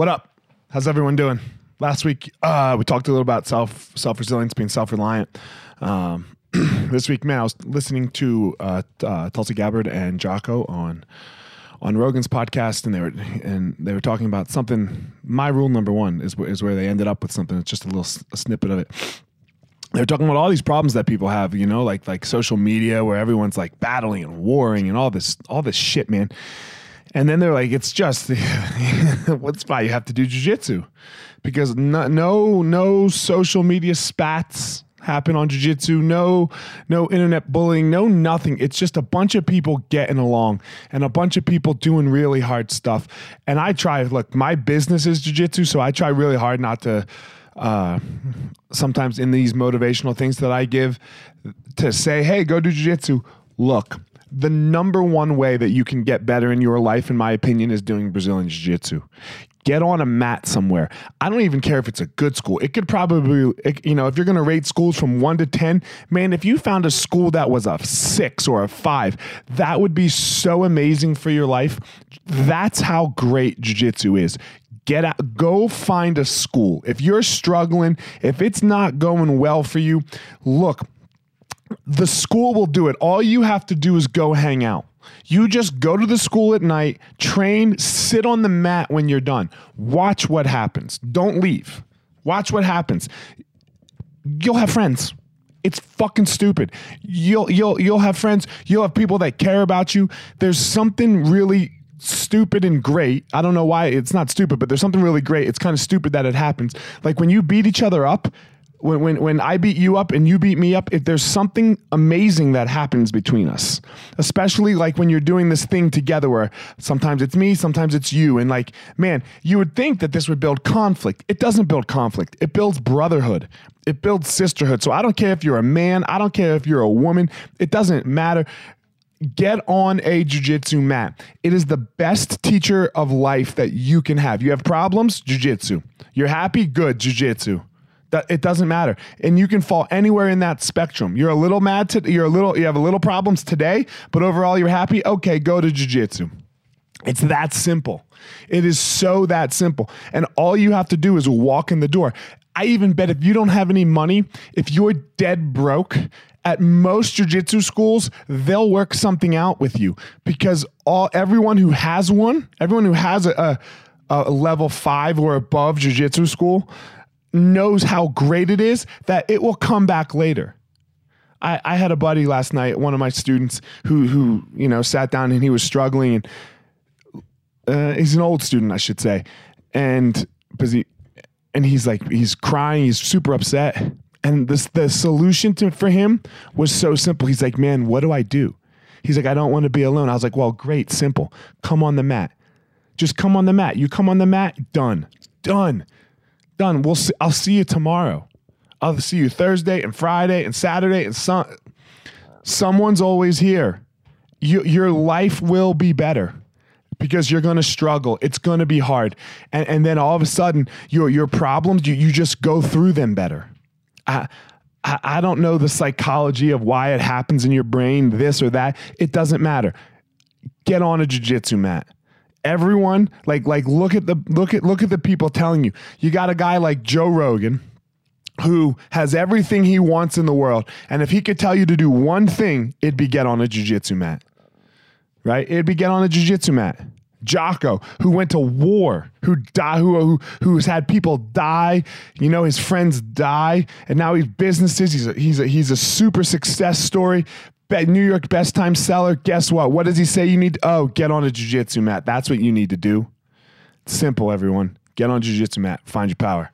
What up? How's everyone doing? Last week, uh, we talked a little about self self resilience, being self reliant. Um, this week, man, I was listening to uh, uh, Tulsi Gabbard and Jocko on on Rogan's podcast, and they were and they were talking about something. My rule number one is is where they ended up with something. It's just a little s- a snippet of it. They're talking about all these problems that people have, you know, like like social media, where everyone's like battling and warring and all this all this shit, man. And then they're like, it's just what's why you have to do jujitsu because no, no no social media spats happen on jujitsu. No no internet bullying. No nothing. It's just a bunch of people getting along and a bunch of people doing really hard stuff. And I try. Look, my business is jujitsu, so I try really hard not to. Uh, sometimes in these motivational things that I give to say, hey, go do jujitsu. Look, the number one way that you can get better in your life, in my opinion, is doing Brazilian Jiu Jitsu. Get on a mat somewhere. I don't even care if it's a good school. It could probably, it- you know, if you're going to rate schools from one to 10, man, if you found a school that was a six or a five, that would be so amazing for your life. That's how great Jiu Jitsu is get out go find a school if you're struggling if it's not going well for you look the school will do it. All you have to do is go hang out. You just go to the school at night, train, sit on the mat when you're done. Watch what happens. Don't leave. Watch what happens. You'll have friends. It's fucking stupid. You'll you'll you'll have friends. You'll have people that care about you. There's something really stupid and great. I don't know why it's not stupid, but there's something really great. It's kind of stupid that it happens. Like when you beat each other up, when, when, when I beat you up and you beat me up, if there's something amazing that happens between us, especially like when you're doing this thing together where sometimes it's me, sometimes it's you. And like, man, you would think that this would build conflict. It doesn't build conflict, it builds brotherhood, it builds sisterhood. So I don't care if you're a man, I don't care if you're a woman, it doesn't matter get on a jujitsu mat. It is the best teacher of life that you can have. You have problems, jujitsu. You're happy, good, jujitsu. It doesn't matter, and you can fall anywhere in that spectrum. You're a little mad to, you're a little, you have a little problems today, but overall you're happy. Okay, go to jujitsu. It's that simple. It is so that simple. And all you have to do is walk in the door. I even bet if you don't have any money, if you're dead broke, at most jujitsu schools, they'll work something out with you because all everyone who has one, everyone who has a, a, a level five or above jujitsu school knows how great it is that it will come back later. I, I had a buddy last night, one of my students, who who you know sat down and he was struggling and uh, he's an old student, I should say, and because he and he's like he's crying, he's super upset, and this the solution to for him was so simple. He's like, man, what do I do? He's like, I don't want to be alone. I was like, well, great, simple. Come on the mat. Just come on the mat. You come on the mat, done, done, done. We'll see, I'll see you tomorrow. I'll see you Thursday and Friday and Saturday and some. Someone's always here. You, your life will be better because you're going to struggle. It's going to be hard. And, and then all of a sudden, your, your problems, you, you just go through them better. I, I, I don't know the psychology of why it happens in your brain, this or that. It doesn't matter. Get on a jujitsu mat. Everyone, like, like, look at the look at look at the people telling you. You got a guy like Joe Rogan, who has everything he wants in the world, and if he could tell you to do one thing, it'd be get on a jujitsu mat right? It'd be get on a jujitsu mat. Jocko, who went to war, who die, who, who who's had people die, you know, his friends die, and now he's businesses. He's a, he's a, he's a super success story. New York best time seller. Guess what? What does he say? You need oh, get on a jujitsu mat. That's what you need to do. Simple, everyone. Get on jujitsu mat. Find your power.